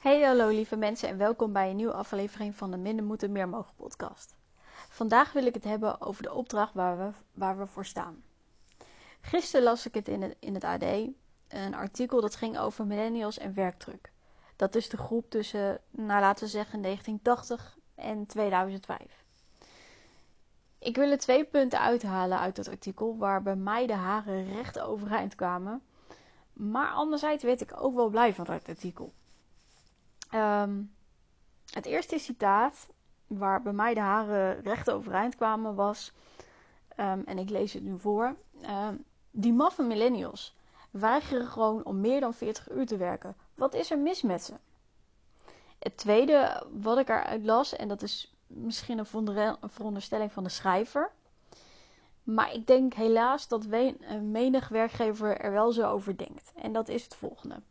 Hey hallo lieve mensen en welkom bij een nieuwe aflevering van de Minder Moeten Meer Mogen podcast. Vandaag wil ik het hebben over de opdracht waar we, waar we voor staan. Gisteren las ik het in, het in het AD, een artikel dat ging over millennials en werkdruk. Dat is de groep tussen, nou laten we zeggen, 1980 en 2005. Ik wil er twee punten uithalen uit dat artikel waar bij mij de haren recht overeind kwamen. Maar anderzijds werd ik ook wel blij van dat artikel. Ehm, het eerste citaat, waar bij mij de haren recht overeind kwamen, was, ehm, en ik lees het nu voor: ehm, Die maffe millennials weigeren gewoon om meer dan 40 uur te werken. Wat is er mis met ze? Het tweede wat ik eruit las, en dat is misschien een veronderstelling van de schrijver. Maar ik denk helaas dat menig werkgever er wel zo over denkt. En dat is het volgende.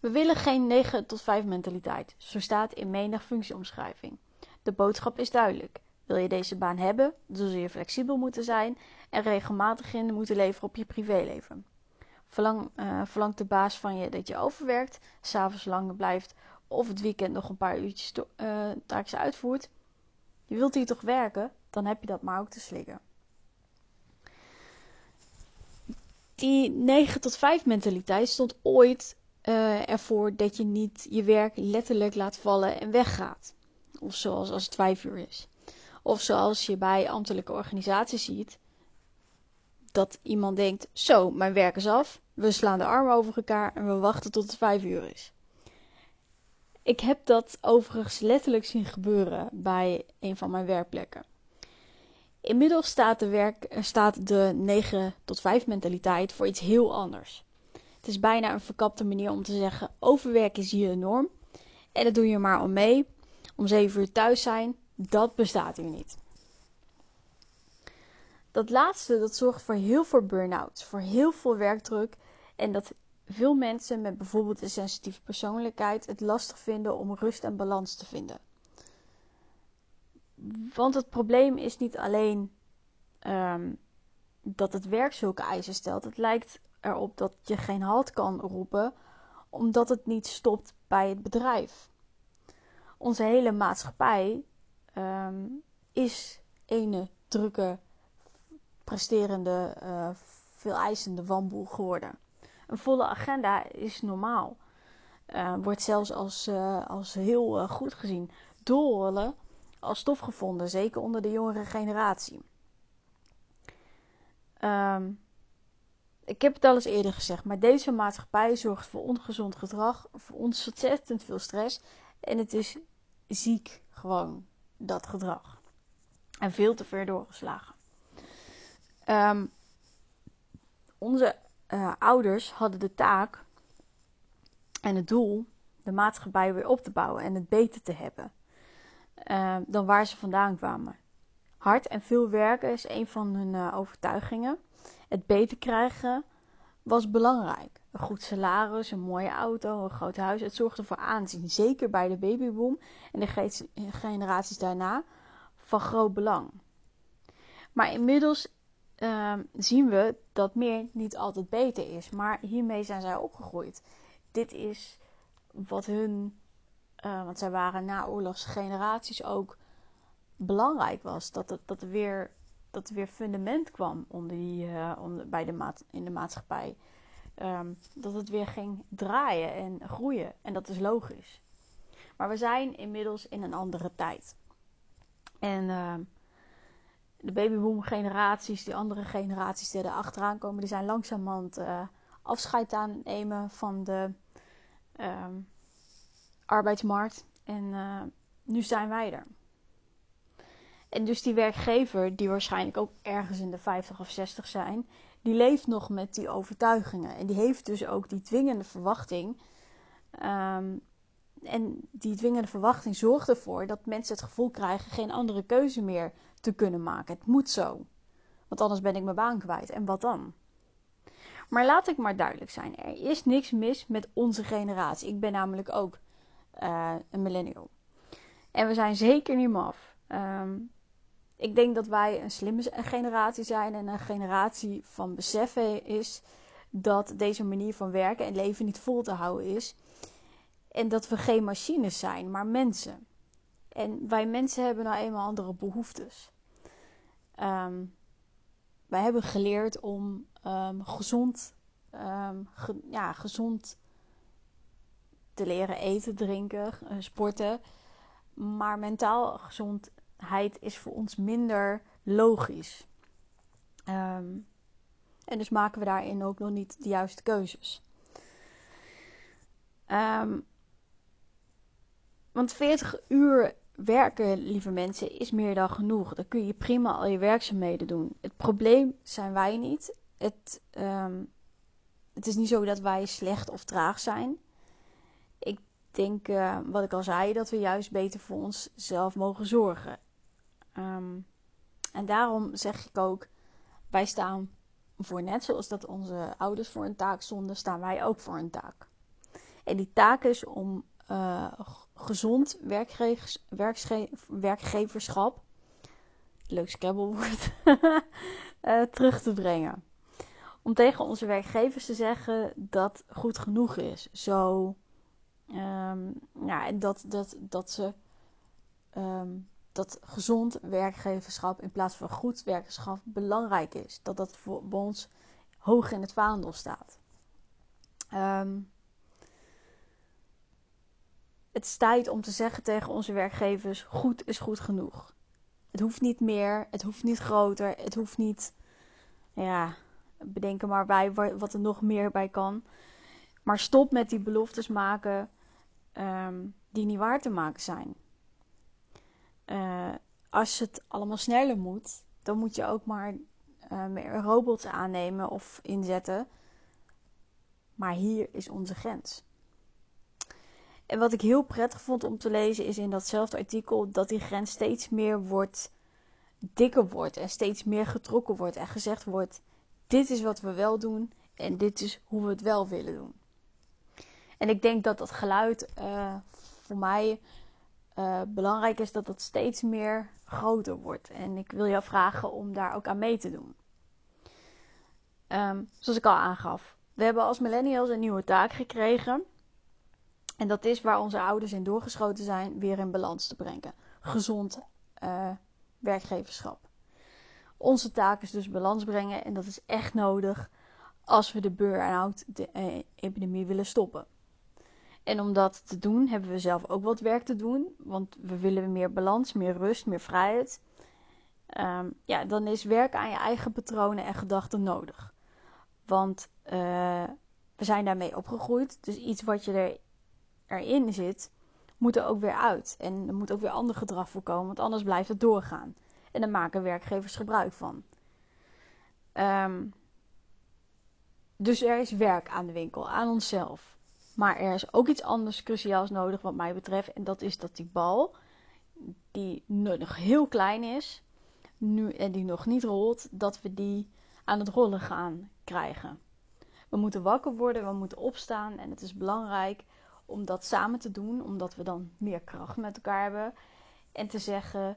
We willen geen 9 tot 5 mentaliteit, zo staat in menig functieomschrijving. De boodschap is duidelijk. Wil je deze baan hebben, dan zul je flexibel moeten zijn en regelmatig in moeten leveren op je privéleven. Verlang, uh, verlangt de baas van je dat je overwerkt, s'avonds langer blijft of het weekend nog een paar uurtjes uh, taakjes uitvoert. Je wilt hier toch werken, dan heb je dat maar ook te slikken. Die 9 tot 5 mentaliteit stond ooit uh, ervoor dat je niet je werk letterlijk laat vallen en weggaat. Of zoals als het vijf uur is. Of zoals je bij ambtelijke organisaties ziet. Dat iemand denkt: Zo, mijn werk is af. We slaan de armen over elkaar en we wachten tot het vijf uur is. Ik heb dat overigens letterlijk zien gebeuren bij een van mijn werkplekken. Inmiddels staat de, werk, staat de 9 tot 5 mentaliteit voor iets heel anders. Is bijna een verkapte manier om te zeggen: overwerk is hier norm. En dat doe je maar om mee. Om 7 uur thuis zijn, dat bestaat hier niet. Dat laatste dat zorgt voor heel veel burn-outs, voor heel veel werkdruk. En dat veel mensen met bijvoorbeeld een sensitieve persoonlijkheid het lastig vinden om rust en balans te vinden. Want het probleem is niet alleen um, dat het werk zulke eisen stelt. Het lijkt erop dat je geen halt kan roepen, omdat het niet stopt bij het bedrijf. Onze hele maatschappij um, is ene drukke, presterende, uh, veel eisende wanboel geworden. Een volle agenda is normaal. Uh, wordt zelfs als, uh, als heel goed gezien. Doorrollen als stof gevonden, zeker onder de jongere generatie. Um, ik heb het al eens eerder gezegd, maar deze maatschappij zorgt voor ongezond gedrag, voor ontzettend veel stress. En het is ziek gewoon, dat gedrag. En veel te ver doorgeslagen. Um, onze uh, ouders hadden de taak en het doel de maatschappij weer op te bouwen en het beter te hebben uh, dan waar ze vandaan kwamen. Hard en veel werken is een van hun uh, overtuigingen. Het beter krijgen was belangrijk. Een goed salaris, een mooie auto, een groot huis. Het zorgde voor aanzien. Zeker bij de babyboom en de generaties daarna van groot belang. Maar inmiddels uh, zien we dat meer niet altijd beter is. Maar hiermee zijn zij opgegroeid. Dit is wat hun, uh, want zij waren naoorlogsgeneraties ook belangrijk was. Dat, het, dat er weer dat er weer fundament kwam onder die, uh, onder, bij de maat, in de maatschappij. Um, dat het weer ging draaien en groeien. En dat is logisch. Maar we zijn inmiddels in een andere tijd. En uh, de babyboom generaties, die andere generaties die er achteraan komen, die zijn langzamerhand uh, afscheid aan nemen van de um, arbeidsmarkt. En uh, nu zijn wij er. En dus die werkgever, die waarschijnlijk ook ergens in de 50 of 60 zijn, die leeft nog met die overtuigingen. En die heeft dus ook die dwingende verwachting. Um, en die dwingende verwachting zorgt ervoor dat mensen het gevoel krijgen geen andere keuze meer te kunnen maken. Het moet zo. Want anders ben ik mijn baan kwijt. En wat dan? Maar laat ik maar duidelijk zijn: er is niks mis met onze generatie. Ik ben namelijk ook uh, een millennial. En we zijn zeker niet maf. Um, ik denk dat wij een slimme generatie zijn en een generatie van beseffen is dat deze manier van werken en leven niet vol te houden is. En dat we geen machines zijn, maar mensen. En wij mensen hebben nou eenmaal andere behoeftes. Ehm, wij hebben geleerd om um, gezond, ge, ja, gezond te leren eten, drinken, uh, sporten. Maar mentaal gezondheid is voor ons minder logisch. Um, en dus maken we daarin ook nog niet de juiste keuzes. Um, want 40 uur werken, lieve mensen, is meer dan genoeg. Dan kun je prima al je werkzaamheden doen. Het probleem zijn wij niet. Het, um, het is niet zo dat wij slecht of traag zijn. Ik denk, uh, wat ik al zei, dat we juist beter voor onszelf mogen zorgen. Um, en daarom zeg ik ook, wij staan voor net zoals dat onze ouders voor een taak stonden, staan wij ook voor een taak. En die taak is om uh, gezond werkgevers, werkgeverschap, leuk scrabblewoord, uh, terug te brengen. Om tegen onze werkgevers te zeggen dat goed genoeg is. Zo, um, ja, dat, dat, dat ze um, dat gezond werkgeverschap in plaats van goed werkgeverschap belangrijk is. Dat dat voor ons hoog in het vaandel staat. Um, het is tijd om te zeggen tegen onze werkgevers: goed is goed genoeg. Het hoeft niet meer, het hoeft niet groter, het hoeft niet. Ja, bedenken maar bij wat er nog meer bij kan. Maar stop met die beloftes maken um, die niet waar te maken zijn. Uh, als het allemaal sneller moet, dan moet je ook maar uh, meer robots aannemen of inzetten. Maar hier is onze grens. En wat ik heel prettig vond om te lezen is in datzelfde artikel dat die grens steeds meer wordt, dikker wordt en steeds meer getrokken wordt en gezegd wordt: dit is wat we wel doen en dit is hoe we het wel willen doen. En ik denk dat dat geluid uh, voor mij uh, belangrijk is dat dat steeds meer groter wordt. En ik wil jou vragen om daar ook aan mee te doen. Um, zoals ik al aangaf, we hebben als millennials een nieuwe taak gekregen. En dat is waar onze ouders in doorgeschoten zijn, weer in balans te brengen. Gezond uh, werkgeverschap. Onze taak is dus balans brengen en dat is echt nodig als we de burn-out-epidemie willen stoppen. En om dat te doen hebben we zelf ook wat werk te doen. Want we willen meer balans, meer rust, meer vrijheid. Um, ja, dan is werk aan je eigen patronen en gedachten nodig. Want uh, we zijn daarmee opgegroeid. Dus iets wat je er, erin zit, moet er ook weer uit. En er moet ook weer ander gedrag voorkomen, want anders blijft het doorgaan. En daar maken werkgevers gebruik van. Um, dus er is werk aan de winkel, aan onszelf. Maar er is ook iets anders cruciaals nodig wat mij betreft. En dat is dat die bal, die nog heel klein is, nu, en die nog niet rolt, dat we die aan het rollen gaan krijgen. We moeten wakker worden, we moeten opstaan. En het is belangrijk om dat samen te doen, omdat we dan meer kracht met elkaar hebben. En te zeggen,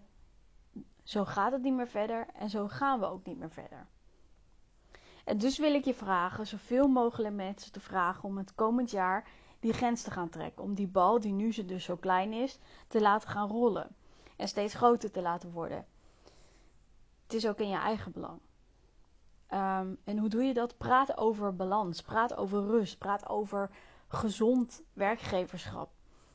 zo gaat het niet meer verder en zo gaan we ook niet meer verder. Dus wil ik je vragen, zoveel mogelijk mensen te vragen om het komend jaar die grens te gaan trekken. Om die bal, die nu dus zo klein is, te laten gaan rollen. En steeds groter te laten worden. Het is ook in je eigen belang. Um, en hoe doe je dat? Praat over balans, praat over rust, praat over gezond werkgeverschap.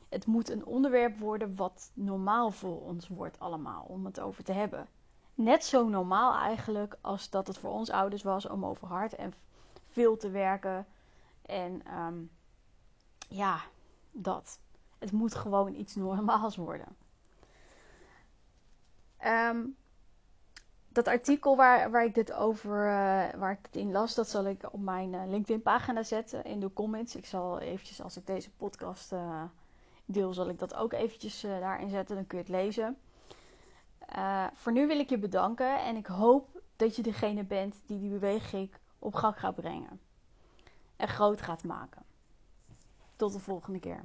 Het moet een onderwerp worden wat normaal voor ons wordt allemaal, om het over te hebben net zo normaal eigenlijk als dat het voor ons ouders was om over hard en veel te werken. En um, ja, dat. Het moet gewoon iets normaals worden. Um, dat artikel waar, waar ik dit over, uh, waar ik het in las, dat zal ik op mijn uh, LinkedIn pagina zetten in de comments. Ik zal eventjes, als ik deze podcast uh, deel, zal ik dat ook eventjes daarin zetten. Dan kun je het lezen. Uh, voor nu wil ik je bedanken en ik hoop dat je degene bent die die beweging op gang gaat brengen en groot gaat maken. Tot de volgende keer.